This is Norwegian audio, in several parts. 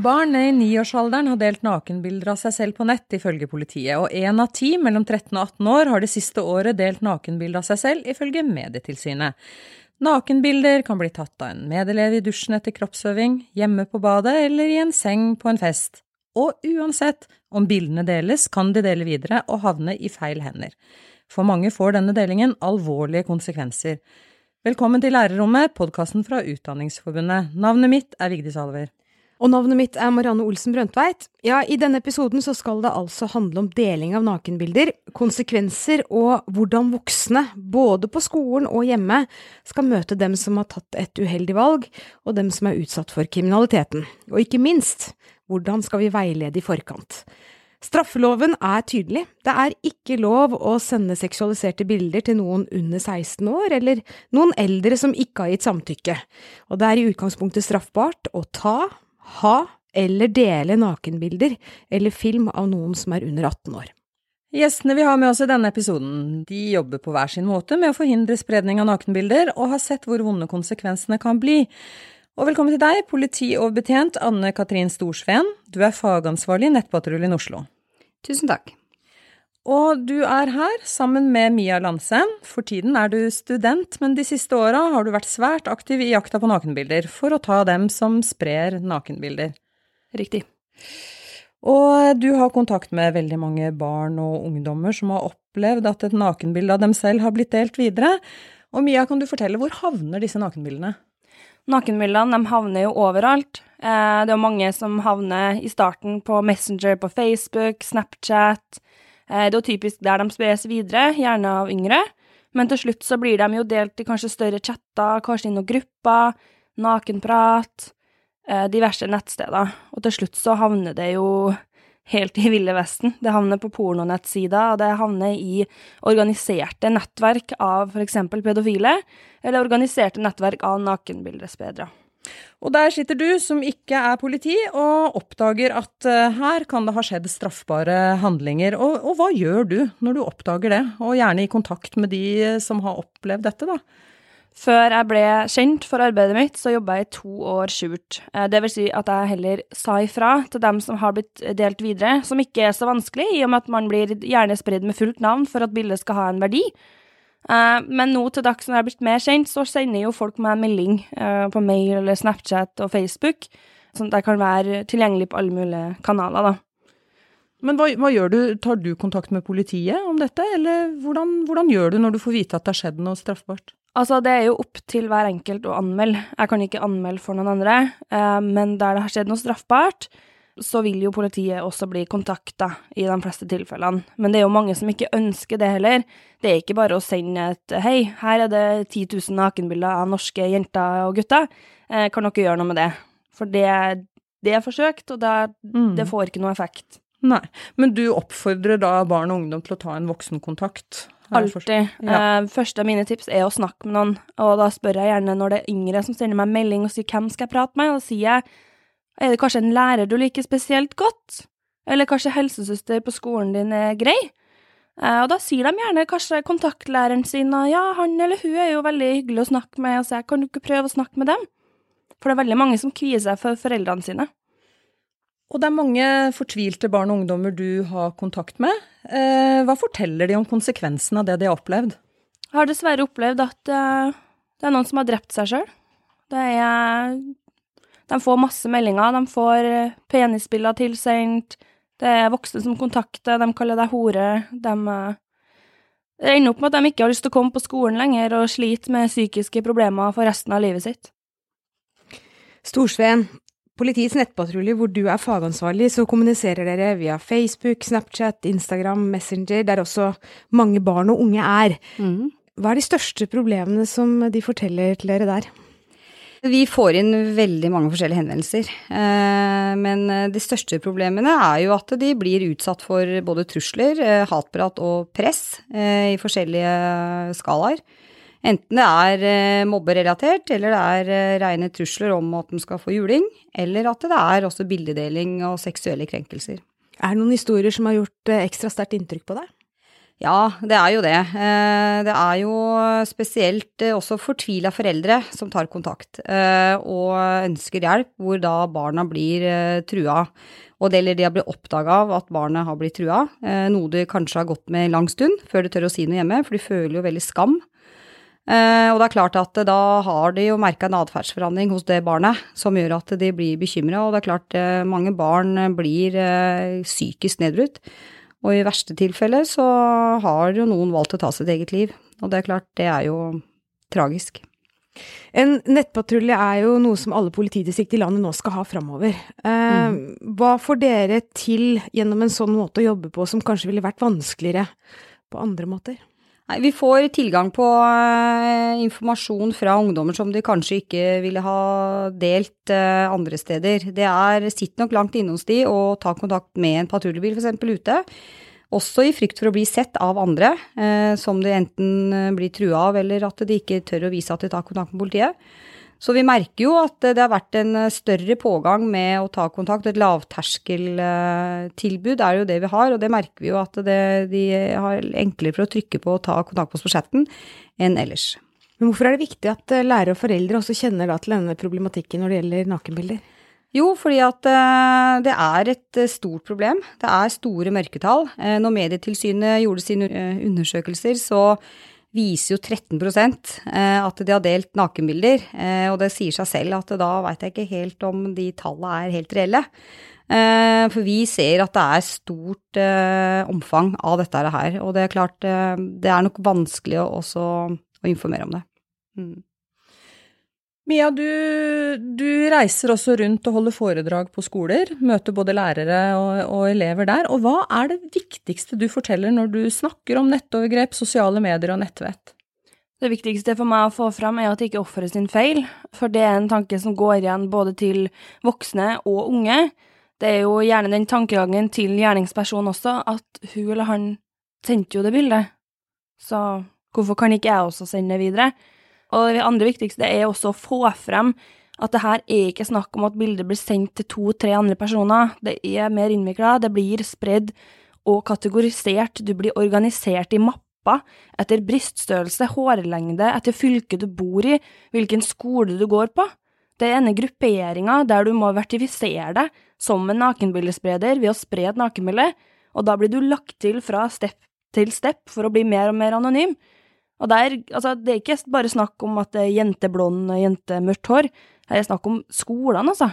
Barn i niårsalderen har delt nakenbilder av seg selv på nett, ifølge politiet, og én av ti mellom 13 og 18 år har det siste året delt nakenbilde av seg selv, ifølge Medietilsynet. Nakenbilder kan bli tatt av en medelev i dusjen etter kroppsøving, hjemme på badet eller i en seng på en fest. Og uansett om bildene deles, kan de dele videre og havne i feil hender. For mange får denne delingen alvorlige konsekvenser. Velkommen til Lærerrommet, podkasten fra Utdanningsforbundet. Navnet mitt er Vigdis Alver. Og navnet mitt er Marianne Olsen Brøndtveit. Ja, i denne episoden så skal det altså handle om deling av nakenbilder, konsekvenser og hvordan voksne, både på skolen og hjemme, skal møte dem som har tatt et uheldig valg, og dem som er utsatt for kriminaliteten. Og ikke minst, hvordan skal vi veilede i forkant? Straffeloven er tydelig. Det er ikke lov å sende seksualiserte bilder til noen under 16 år, eller noen eldre som ikke har gitt samtykke. Og det er i utgangspunktet straffbart å ta, ha eller dele nakenbilder eller film av noen som er under 18 år. Gjestene vi har med oss i denne episoden, de jobber på hver sin måte med å forhindre spredning av nakenbilder, og har sett hvor vonde konsekvensene kan bli. Og velkommen til deg, politioverbetjent Anne Katrin Storsveen. Du er fagansvarlig i Nettpatruljen Oslo. Tusen takk. Og du er her sammen med Mia Landsem. For tiden er du student, men de siste åra har du vært svært aktiv i jakta på nakenbilder, for å ta dem som sprer nakenbilder. Riktig. Og du har kontakt med veldig mange barn og ungdommer som har opplevd at et nakenbilde av dem selv har blitt delt videre. Og Mia, kan du fortelle, hvor havner disse nakenbildene? Nakenbildene de havner jo overalt. Eh, det er mange som havner i starten på Messenger på Facebook, Snapchat. Eh, det er typisk der de spres videre, gjerne av yngre. Men til slutt så blir de jo delt i kanskje større chatter, kanskje i noen grupper, nakenprat, eh, diverse nettsteder. Og til slutt så havner det jo helt i Ville Vesten. Det havner på pornonettsider, og det havner i organiserte nettverk av f.eks. pedofile, eller organiserte nettverk av nakenbildespredere. Og der sitter du, som ikke er politi, og oppdager at uh, her kan det ha skjedd straffbare handlinger. Og, og, hva gjør du når du oppdager det, og gjerne i kontakt med de som har opplevd dette, da? Før jeg ble kjent for arbeidet mitt, så jobba jeg i to år skjult. Det vil si at jeg heller sa ifra til dem som har blitt delt videre, som ikke er så vanskelig, i og med at man blir gjerne spredd med fullt navn for at bildet skal ha en verdi. Men nå til dags når jeg er blitt mer kjent, så sender jo folk meg en melding på mail eller Snapchat og Facebook, sånn at jeg kan være tilgjengelig på alle mulige kanaler, da. Men hva, hva, gjør du, tar du kontakt med politiet om dette, eller hvordan, hvordan gjør du når du får vite at det har skjedd noe straffbart? Altså, det er jo opp til hver enkelt å anmelde. Jeg kan ikke anmelde for noen andre, eh, men der det har skjedd noe straffbart, så vil jo politiet også bli kontakta i de fleste tilfellene. Men det er jo mange som ikke ønsker det heller. Det er ikke bare å sende et 'hei, her er det 10 000 nakenbilder av norske jenter og gutter', eh, kan dere gjøre noe med det? For det, det er forsøkt, og det, mm. det får ikke noe effekt. Nei, Men du oppfordrer da barn og ungdom til å ta en voksenkontakt? Alltid. Ja. Uh, første av mine tips er å snakke med noen, og da spør jeg gjerne når det er yngre som sender meg melding og sier 'hvem skal jeg prate med', og da sier jeg 'er det kanskje en lærer du liker spesielt godt', eller kanskje helsesøster på skolen din er grei'? Uh, og da sier de gjerne kanskje kontaktlæreren sin og 'ja, han eller hun er jo veldig hyggelig å snakke med', så jeg 'kan du ikke prøve å snakke med dem'? For det er veldig mange som kvier seg for foreldrene sine. Og det er mange fortvilte barn og ungdommer du har kontakt med. Eh, hva forteller de om konsekvensen av det de har opplevd? Jeg har dessverre opplevd at eh, det er noen som har drept seg sjøl. De får masse meldinger, de får eh, penisbilder tilsendt, det er voksne som kontakter, de kaller deg hore, de det ender opp med at de ikke har lyst til å komme på skolen lenger og sliter med psykiske problemer for resten av livet sitt. Storsveen, Politiets nettpatrulje, hvor du er fagansvarlig, så kommuniserer dere via Facebook, Snapchat, Instagram, Messenger, der også mange barn og unge er. Mm. Hva er de største problemene som de forteller til dere der? Vi får inn veldig mange forskjellige henvendelser. Eh, men de største problemene er jo at de blir utsatt for både trusler, eh, hatprat og press eh, i forskjellige skalaer. Enten det er eh, mobberelatert, eller det er eh, rene trusler om at de skal få juling, eller at det er også bildedeling og seksuelle krenkelser. Er det noen historier som har gjort eh, ekstra sterkt inntrykk på deg? Ja, det er jo det. Eh, det er jo spesielt eh, også fortvila foreldre som tar kontakt eh, og ønsker hjelp, hvor da barna blir trua. Og det, eller de har blitt oppdaga av at barnet har blitt trua, noe de kanskje har gått med en lang stund før de tør å si noe hjemme, for de føler jo veldig skam. Og det er klart at da har de jo merka en atferdsforandring hos det barnet som gjør at de blir bekymra, og det er klart mange barn blir psykisk nedbrutt. Og i verste tilfelle så har jo noen valgt å ta sitt eget liv. Og det er klart, det er jo tragisk. En nettpatrulje er jo noe som alle politidistrikt i landet nå skal ha framover. Eh, mm. Hva får dere til gjennom en sånn måte å jobbe på som kanskje ville vært vanskeligere på andre måter? Nei, vi får tilgang på uh, informasjon fra ungdommer som de kanskje ikke ville ha delt uh, andre steder. Det er sitt nok langt inne hos de og ta kontakt med en patruljebil f.eks. ute. Også i frykt for å bli sett av andre, uh, som de enten blir trua av, eller at de ikke tør å vise at de tar kontakt med politiet. Så vi merker jo at det har vært en eh, større pågang med å ta kontakt. Et lavterskeltilbud er jo det vi har, og det merker vi jo at det, de har enklere for å trykke på og ta kontakt på oss på chatten enn ellers. Men hvorfor er det viktig at eh, lærere og foreldre også kjenner til denne problematikken når det gjelder nakenbilder? Jo, fordi at det er et stort problem. Det er store mørketall. Når Medietilsynet gjorde sine undersøkelser, så viser jo 13 eh, at de har delt nakenbilder. Eh, og det sier seg selv at da veit jeg ikke helt om de tallene er helt reelle. Eh, for vi ser at det er stort omfang av dette her. Og det er klart, det er nok vanskelig også å informere om det. Mm. Mia, du, du, reiser også rundt og holder foredrag på skoler. Møter både lærere og, og, elever der. Og hva er det viktigste du forteller når du snakker om nettovergrep, sosiale medier og nettvett? Det viktigste for meg å få fram er at ikke er offeret sin feil, for det er en tanke som går igjen både til voksne og unge. Det er jo gjerne den tankegangen til gjerningspersonen også, at hun eller han sendte jo det bildet, så hvorfor kan ikke jeg også sende det videre? Og det andre viktigste er også å få frem at det her er ikke snakk om at bildet blir sendt til to-tre andre personer. Det er mer innvikla, det blir spredd og kategorisert, du blir organisert i mapper etter bryststørrelse, hårlengde, etter fylket du bor i, hvilken skole du går på. Det er ene grupperinga der du må vertifisere deg som en nakenbildespreder ved å spre et nakenbilde, og da blir du lagt til fra step til step for å bli mer og mer anonym. Og der, altså, det er ikke bare snakk om at det er jenteblond og jentemørkt hår. Her er snakk om skolene, altså.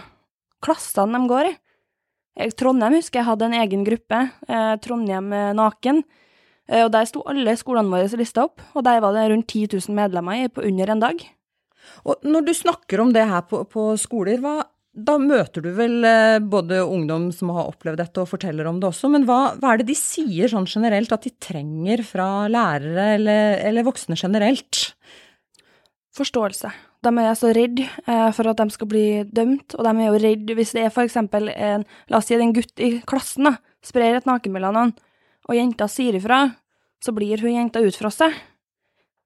Klassene de går i. Trondheim husker jeg hadde en egen gruppe, eh, Trondheim naken. Eh, og der sto alle skolene våre lista opp, og der var det rundt 10 000 medlemmer i på under en dag. Og når du snakker om det her på, på skoler, hva, da møter du vel eh, både ungdom som har opplevd dette og forteller om det også, men hva, hva er det de sier sånn generelt at de trenger fra lærere eller, eller voksne generelt? Forståelse. De er så redd eh, for at de skal bli dømt, og de er jo redd hvis det er for eksempel en, la oss si en gutt i klassen da, sprer et nakenbilde av noen, og jenta sier ifra, så blir hun jenta utfrosset.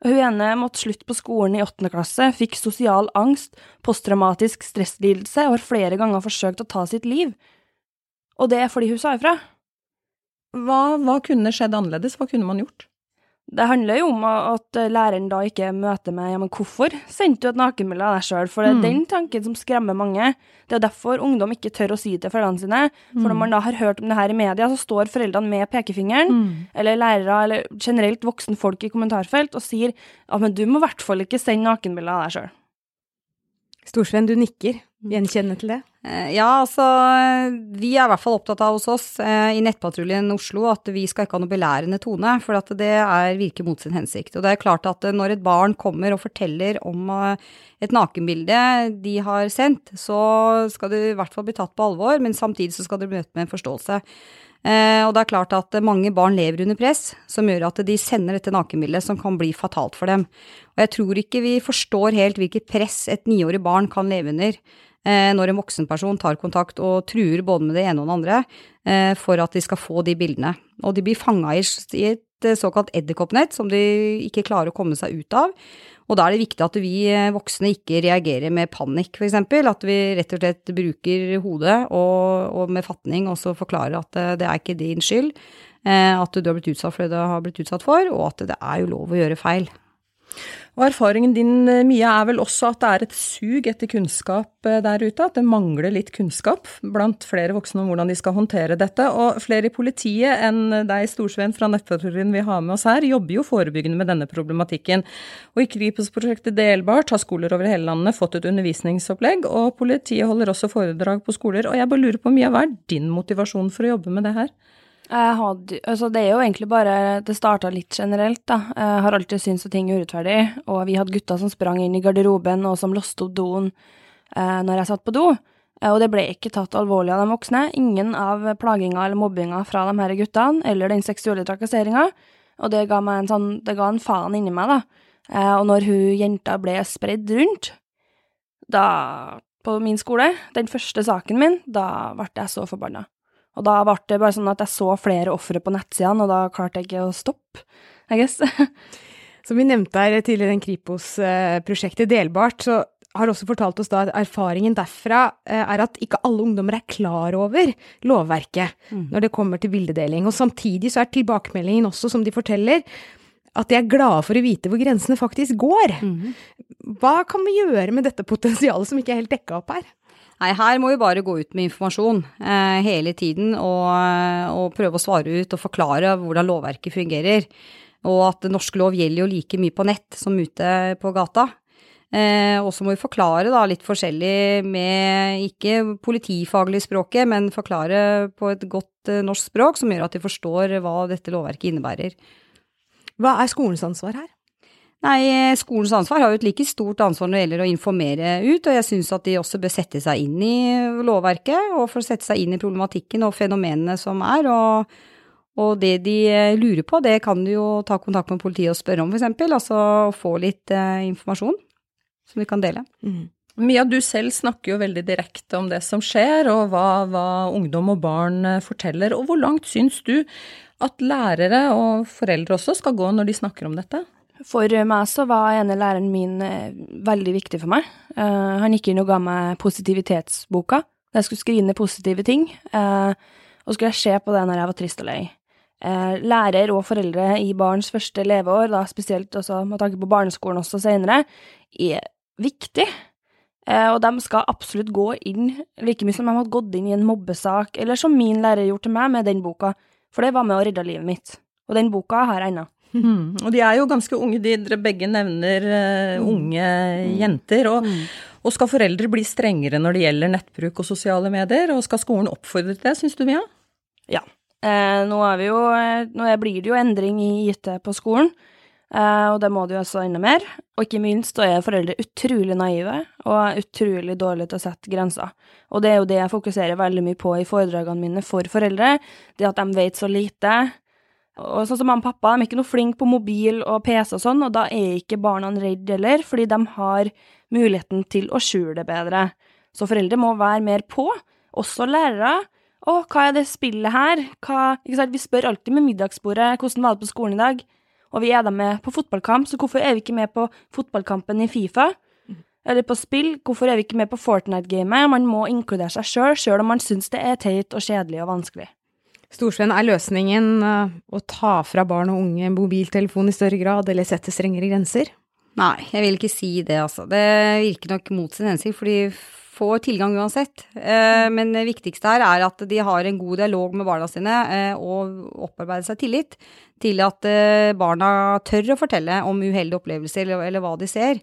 Hun ene måtte slutte på skolen i åttende klasse, fikk sosial angst, posttraumatisk stresslidelse og har flere ganger forsøkt å ta sitt liv. Og det er fordi hun sa ifra. Hva, hva kunne skjedd annerledes, hva kunne man gjort? Det handler jo om at læreren da ikke møter med ja, men hvorfor sendte du et nakenbilde av deg sjøl? For det er mm. den tanken som skremmer mange. Det er derfor ungdom ikke tør å si det til foreldrene sine. For når mm. man da har hørt om det her i media, så står foreldrene med pekefingeren, mm. eller lærere, eller generelt voksen folk i kommentarfelt, og sier at men du må i hvert fall ikke sende nakenbilde av deg sjøl. Storsvenn, du nikker. Gjenkjennende til det? Eh, ja, altså vi er i hvert fall opptatt av hos oss eh, i Nettpatruljen Oslo at vi skal ikke ha noe belærende tone, for at det er, virker mot sin hensikt. Og det er klart at eh, når et barn kommer og forteller om et nakenbilde de har sendt, så skal det i hvert fall bli tatt på alvor, men samtidig så skal det møtt med en forståelse. og det er klart at mange barn lever under press, som gjør at de sender dette nakenbildet som kan bli fatalt for dem. Og jeg tror ikke vi forstår helt hvilket press et niårig barn kan leve under eh, når en voksen person tar kontakt og truer både med det ene og det andre eh, for at de skal få de bildene. Og de blir fanga i, et eh, såkalt edderkoppnett som de ikke klarer å komme seg ut av. Og da er det viktig at vi eh, voksne ikke reagerer med panikk, f.eks. At vi rett og slett bruker hodet og, og med fatning og så forklarer at det, er ikke din skyld. Eh, at du har blitt utsatt for det du har blitt utsatt for, og at det er jo lov å gjøre feil. Og erfaringen din, eh, Mia, er vel også at det er et sug etter kunnskap eh, der ute? At det mangler litt kunnskap blant flere voksne om hvordan de skal håndtere dette? Og flere i politiet enn deg, Storsveen, fra nettpatruljen vi har med oss her, jobber jo forebyggende med denne problematikken. Og i Kripos-prosjektet Delbart har skoler over hele landet fått et undervisningsopplegg, og politiet holder også foredrag på skoler. Og jeg bare lurer på, Mia, hva er din motivasjon for å jobbe med det her? Hadde, altså det er jo egentlig bare Det starta litt generelt, da. Jeg har alltid syntes at ting er urettferdig, og vi hadde gutter som sprang inn i garderoben, og som låste opp doen eh, når jeg satt på do. Eh, og det ble ikke tatt alvorlig av de voksne. Ingen av plaginga eller mobbinga fra de her guttene, eller den seksuelle trakasseringa. Og det ga meg en sånn Det ga en faen inni meg, da. Eh, og når hun jenta ble spredd rundt, da På min skole, den første saken min, da ble jeg så forbanna. Og da ble det bare sånn at jeg så flere ofre på nettsidene, og da klarte jeg ikke å stoppe, I guess. Som vi nevnte her tidligere, den Kripos-prosjektet Delbart, så har også fortalt oss da at erfaringen derfra eh, er at ikke alle ungdommer er klar over lovverket mm. når det kommer til bildedeling. Og samtidig så er tilbakemeldingen også, som de forteller, at de er glade for å vite hvor grensene faktisk går. Mm. Hva kan vi gjøre med dette potensialet som ikke er helt dekka opp her? Nei, her må vi bare gå ut med informasjon eh, hele tiden og, og, prøve å svare ut og forklare hvordan lovverket fungerer. Og at norsk lov gjelder jo like mye på nett som ute på gata. Eh, og så må vi forklare da litt forskjellig med ikke politifaglig språket, men forklare på et godt eh, norsk språk som gjør at de forstår hva dette lovverket innebærer. Hva er skolens ansvar her? Nei, skolens ansvar har jo et like stort ansvar når det gjelder å informere ut, og jeg syns at de også bør sette seg inn i lovverket, og for å sette seg inn i problematikken og fenomenene som er. og, og det de lurer på, det kan du jo ta kontakt med politiet og spørre om, for eksempel, altså få litt eh, informasjon som vi kan dele. Mm. Mia, du selv snakker jo veldig direkte om det som skjer, og hva, hva ungdom og barn eh, forteller. Og hvor langt syns du at lærere og foreldre også skal gå når de snakker om dette? For meg så var ene læreren min eh, veldig viktig for meg. Uh, han gikk inn og ga meg positivitetsboka. Jeg skulle skrive ned positive ting, uh, og skulle se på det når jeg var trist og lei. Lærer og foreldre i barns første leveår, da spesielt også med tanke på barneskolen også senere, er viktig. og de skal absolutt gå inn like mye som de hadde gått inn i en mobbesak, eller som min lærer gjorde til meg med den boka, for det var med å redde livet mitt. Og den boka har jeg ennå. Mm. Og de er jo ganske unge, de dere begge nevner uh, unge mm. jenter. Og, mm. og, skal foreldre bli strengere når det gjelder nettbruk og sosiale medier? Og skal skolen oppfordre til det, syns du, Mia? Ja. Eh, nå, jo, eh, nå, blir det jo endring i IT på skolen, eh, og det må det jo også enda mer. Og ikke minst da er foreldre utrolig naive og utrolig dårlige til å sette grenser. Og det er jo det jeg fokuserer veldig mye på i foredragene mine for foreldre, det at de vet så lite og sånn som mamma og pappa, de er ikke noe flinke på mobil og PC og sånn, og da er ikke barna redde heller, fordi de har muligheten til å skjule det bedre. Så foreldre må være mer på, også lærere. Å, hva er det spillet her? Hva, ikke sant? Vi spør alltid med middagsbordet hvordan var det på skolen i dag, og vi er da med på fotballkamp, så hvorfor er vi ikke med på fotballkampen i Fifa? Eller på spill, hvorfor er vi ikke med på Fortnite-gamet? Man må inkludere seg sjøl, sjøl om man syns det er teit og kjedelig og vanskelig. Storsvenn, er løsningen eh, å ta fra barn og unge mobiltelefon i større grad, eller sette strengere grenser? Nei, jeg vil ikke si det, altså. Det virker nok mot sin hensikt, for de får tilgang uansett. Eh, men det viktigste her er at de har en god dialog med barna sine eh, og opparbeider seg tillit til at barna tør å fortelle om uheldige opplevelser eller hva de ser.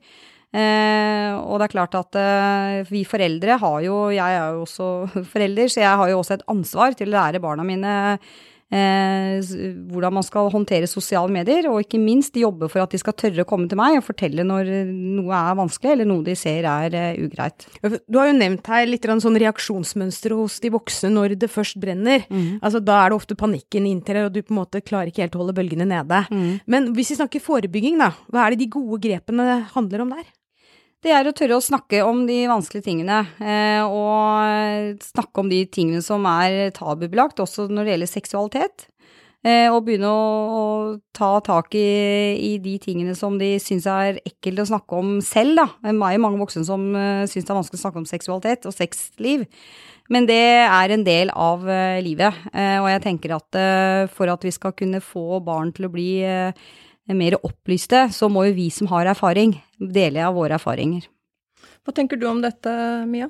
Eh, og det er klart at eh, vi foreldre har jo Jeg er jo også forelder, så jeg har jo også et ansvar til å lære barna mine eh, hvordan man skal håndtere sosiale medier, og ikke minst jobbe for at de skal tørre å komme til meg og fortelle når noe er vanskelig, eller noe de ser er uh, ugreit. Du har jo nevnt her litt sånn reaksjonsmønster hos de voksne når det først brenner. Mm. Altså Da er det ofte panikken inntil, og du på en måte klarer ikke helt å holde bølgene nede. Mm. Men hvis vi snakker forebygging, da, hva er det de gode grepene handler om der? Det er å tørre å snakke om de vanskelige tingene, eh, og snakke om de tingene som er tabubelagt, også når det gjelder seksualitet. Eh, og begynne å, ta tak i, i, de tingene som de syns er ekkelt å snakke om selv, da. Det er jo mange voksne som uh, syns det er vanskelig å snakke om seksualitet og sexliv. Men det er en del av livet, og jeg tenker at for at vi skal kunne få barn til å bli mer opplyste, så må jo vi som har erfaring, dele av våre erfaringer. Hva tenker du om dette, Mia?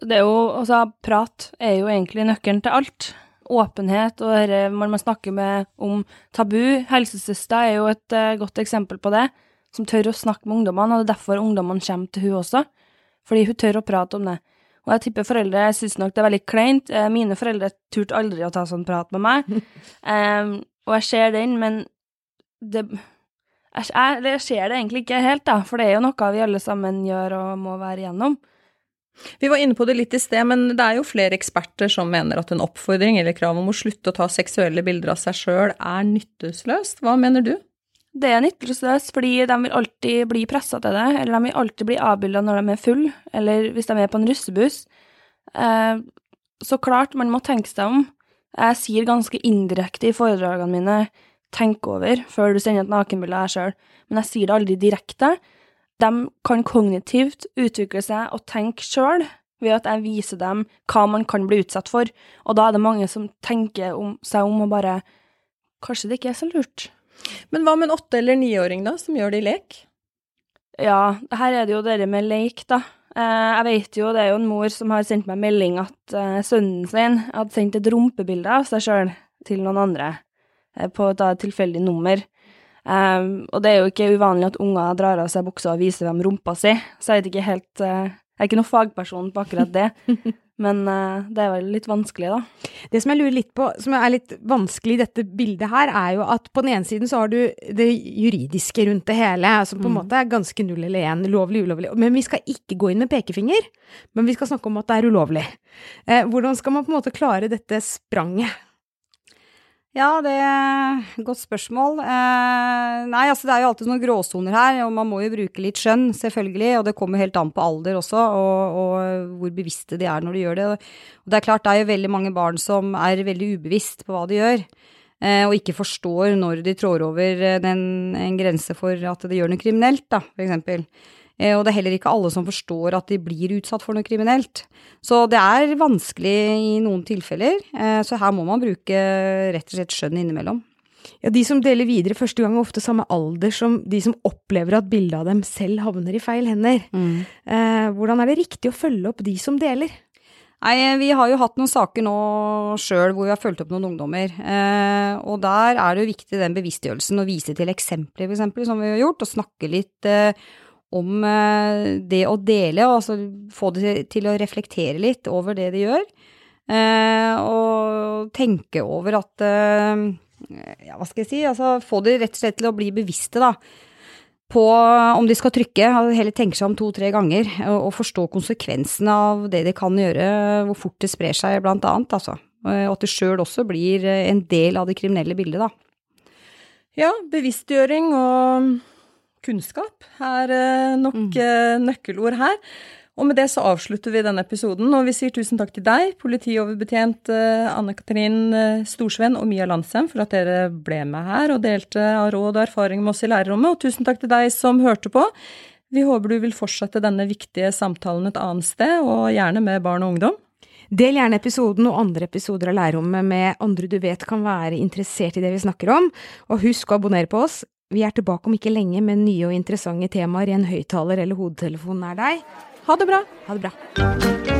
Det er jo, altså, prat er jo egentlig nøkkelen til alt åpenhet, og dette når man snakker med, om tabu. Helsesøster er jo et uh, godt eksempel på det, som tør å snakke med ungdommene, og det er derfor ungdommene kommer til hun også. Fordi hun tør å prate om det. Og jeg tipper foreldre syns nok det er veldig kleint. Uh, mine foreldre turte aldri å ta sånn prat med meg, um, og jeg ser den, men det jeg, jeg ser det egentlig ikke helt, da, for det er jo noe vi alle sammen gjør og må være igjennom. Vi var inne på det litt i sted, men det er jo flere eksperter som mener at en oppfordring eller krav om å slutte å ta seksuelle bilder av seg sjøl er nytteløst. Hva mener du? Det er nytteløst fordi de vil alltid bli pressa til det, eller de vil alltid bli avbilda når de er full, eller hvis de er på en russebuss. Eh, så klart, man må tenke seg om. Jeg sier ganske indirekte i foredragene mine tenk over før du sender et nakenbilde av deg sjøl, men jeg sier det aldri direkte de kan kognitivt utvikle seg og tenke sjøl ved at jeg viser dem hva man kan bli utsatt for, og da er det mange som tenker om, seg om og bare Kanskje det ikke er så lurt. Men hva med en åtte- eller niåring, da, som gjør det i lek? Ja, her er det jo det med lek, da. Eh, jeg vet jo, det er jo en mor som har sendt meg melding at eh, sønnen sin hadde sendt et rumpebilde av seg sjøl til noen andre, på et tilfeldig nummer. Um, og det er jo ikke uvanlig at unger drar av seg buksa og viser dem rumpa si, så jeg vet ikke helt uh, Jeg er ikke noen fagperson på akkurat det, men uh, det er vel litt vanskelig, da. Det som jeg lurer litt på, som er litt vanskelig i dette bildet her, er jo at på den ene siden så har du det juridiske rundt det hele, som på en mm. måte er ganske null eller én, lovlig, ulovlig. Men vi skal ikke gå inn med pekefinger, men vi skal snakke om at det er ulovlig. Uh, hvordan skal man på en måte klare dette spranget? Ja, det er et godt spørsmål. Eh, nei, altså det er jo alltid noen gråsoner her, og man må jo bruke litt skjønn, selvfølgelig. Og det kommer helt an på alder også, og, og, hvor bevisste de er når de gjør det. Og det er klart, det er jo veldig mange barn som er veldig ubevisst på hva de gjør. Eh, og ikke forstår når de trår over den, en grense for at det gjør noe kriminelt, da, for eksempel. Eh, og det er heller ikke alle som forstår at de blir utsatt for noe kriminelt. Så det er vanskelig i noen tilfeller, eh, så her må man bruke rett og slett skjønn innimellom. Ja, De som deler videre første gang, er ofte samme alder som de som opplever at bildet av dem selv havner i feil hender. Mm. Eh, hvordan er det riktig å følge opp de som deler? Nei, Vi har jo hatt noen saker nå sjøl hvor vi har fulgt opp noen ungdommer. Eh, og der er det jo viktig den bevisstgjørelsen å vise til eksempler, f.eks., som vi har gjort, og snakke litt eh, om eh, det å dele, og altså få det til å reflektere litt over det de gjør. Eh, og tenke over at eh, Ja, hva skal jeg si? Altså få det rett og slett til å bli bevisste, da. På om de skal trykke, heller tenke seg om to-tre ganger, og forstå konsekvensene av det de kan gjøre, hvor fort det sprer seg, blant annet, altså. Og at det sjøl også blir en del av det kriminelle bildet, da. Ja, bevisstgjøring og kunnskap er eh, nok mm. Eh, nøkkelord her. Og med det så avslutter vi denne episoden, og vi sier tusen takk til deg, politioverbetjent eh, Anne Katrin Storsvenn og Mia Landsem, for at dere ble med her og delte av råd og erfaring med oss i lærerrommet. Og tusen takk til deg som hørte på. Vi håper du vil fortsette denne viktige samtalen et annet sted, og gjerne med barn og ungdom. Del gjerne episoden og andre episoder av Lærerrommet med andre du vet kan være interessert i det vi snakker om, og husk å abonnere på oss. Vi er tilbake om ikke lenge med nye og interessante temaer i en høyttaler eller hodetelefon nær deg. Ha det bra! Ha det bra.